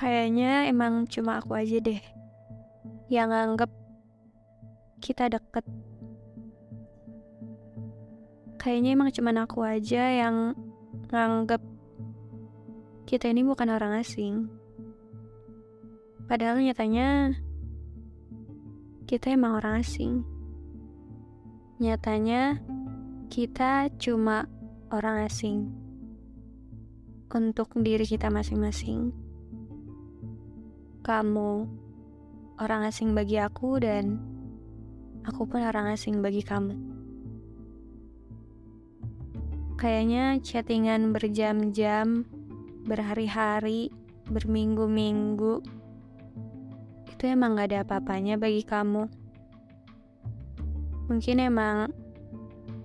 Kayaknya emang cuma aku aja deh yang nganggep kita deket. Kayaknya emang cuma aku aja yang nganggep kita ini bukan orang asing. Padahal nyatanya kita emang orang asing. Nyatanya kita cuma orang asing untuk diri kita masing-masing. Kamu orang asing bagi aku dan aku pun orang asing bagi kamu. Kayaknya chattingan berjam-jam, berhari-hari, berminggu-minggu, itu emang gak ada apa-apanya bagi kamu. Mungkin emang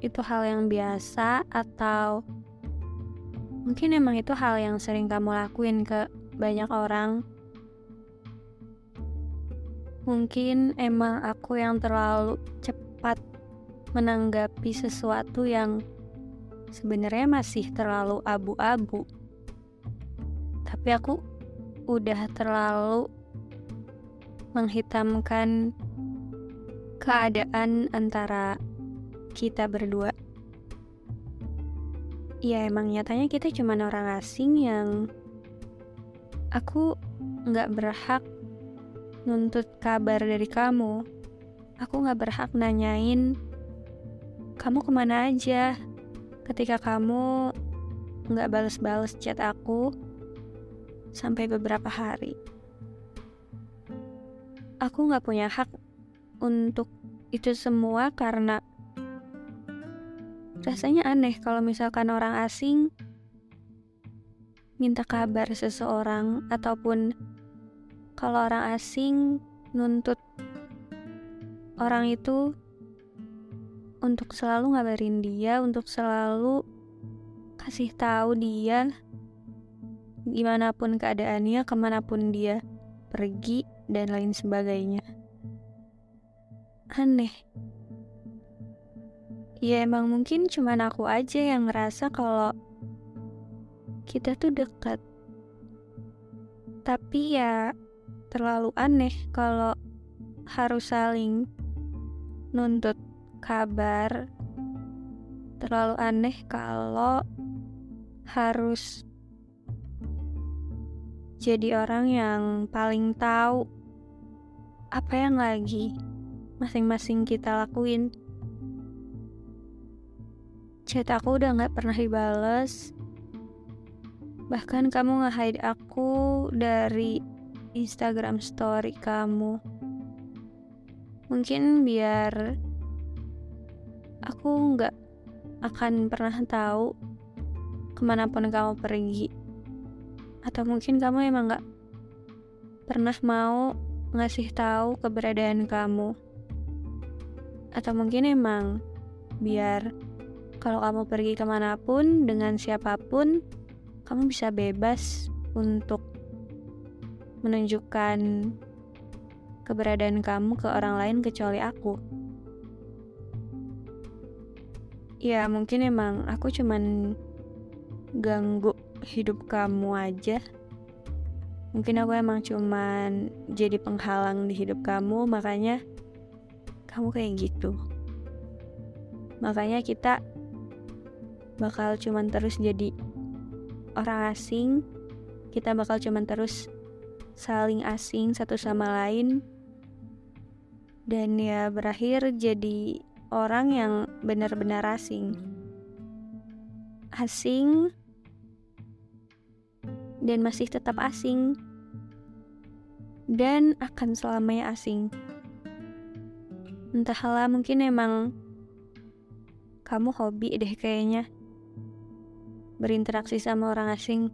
itu hal yang biasa atau mungkin emang itu hal yang sering kamu lakuin ke banyak orang Mungkin emang aku yang terlalu cepat menanggapi sesuatu yang sebenarnya masih terlalu abu-abu. Tapi aku udah terlalu menghitamkan keadaan antara kita berdua. Ya emang nyatanya kita cuma orang asing yang aku nggak berhak nuntut kabar dari kamu. Aku gak berhak nanyain kamu ke mana aja ketika kamu gak bales-bales chat aku sampai beberapa hari. Aku gak punya hak untuk itu semua karena rasanya aneh kalau misalkan orang asing minta kabar seseorang ataupun kalau orang asing nuntut orang itu untuk selalu ngabarin dia, untuk selalu kasih tahu dia gimana pun keadaannya, ke mana pun dia pergi, dan lain sebagainya. Aneh. Ya emang mungkin cuman aku aja yang ngerasa kalau kita tuh dekat. Tapi ya terlalu aneh kalau harus saling nuntut kabar. Terlalu aneh kalau harus jadi orang yang paling tahu apa yang lagi masing-masing kita lakuin. Chat aku udah gak pernah dibales. Bahkan kamu nge-hide aku dari Instagram story kamu. Mungkin biar aku nggak akan pernah tahu ke mana pun kamu pergi. Atau mungkin kamu emang nggak pernah mau ngasih tahu keberadaan kamu. Atau mungkin emang biar kalau kamu pergi ke mana pun dengan siapa pun, kamu bisa bebas untuk menunjukkan keberadaan kamu ke orang lain kecuali aku. Ya, mungkin emang aku cuman ganggu hidup kamu aja. Mungkin aku emang cuman jadi penghalang di hidup kamu, makanya kamu kayak gitu. Makanya kita bakal cuman terus jadi orang asing, kita bakal cuman terus saling asing satu sama lain dan ya berakhir jadi orang yang benar-benar asing. Asing dan masih tetap asing dan akan selamanya asing. Entahlah mungkin emang kamu hobi deh kayaknya. Berinteraksi sama orang asing.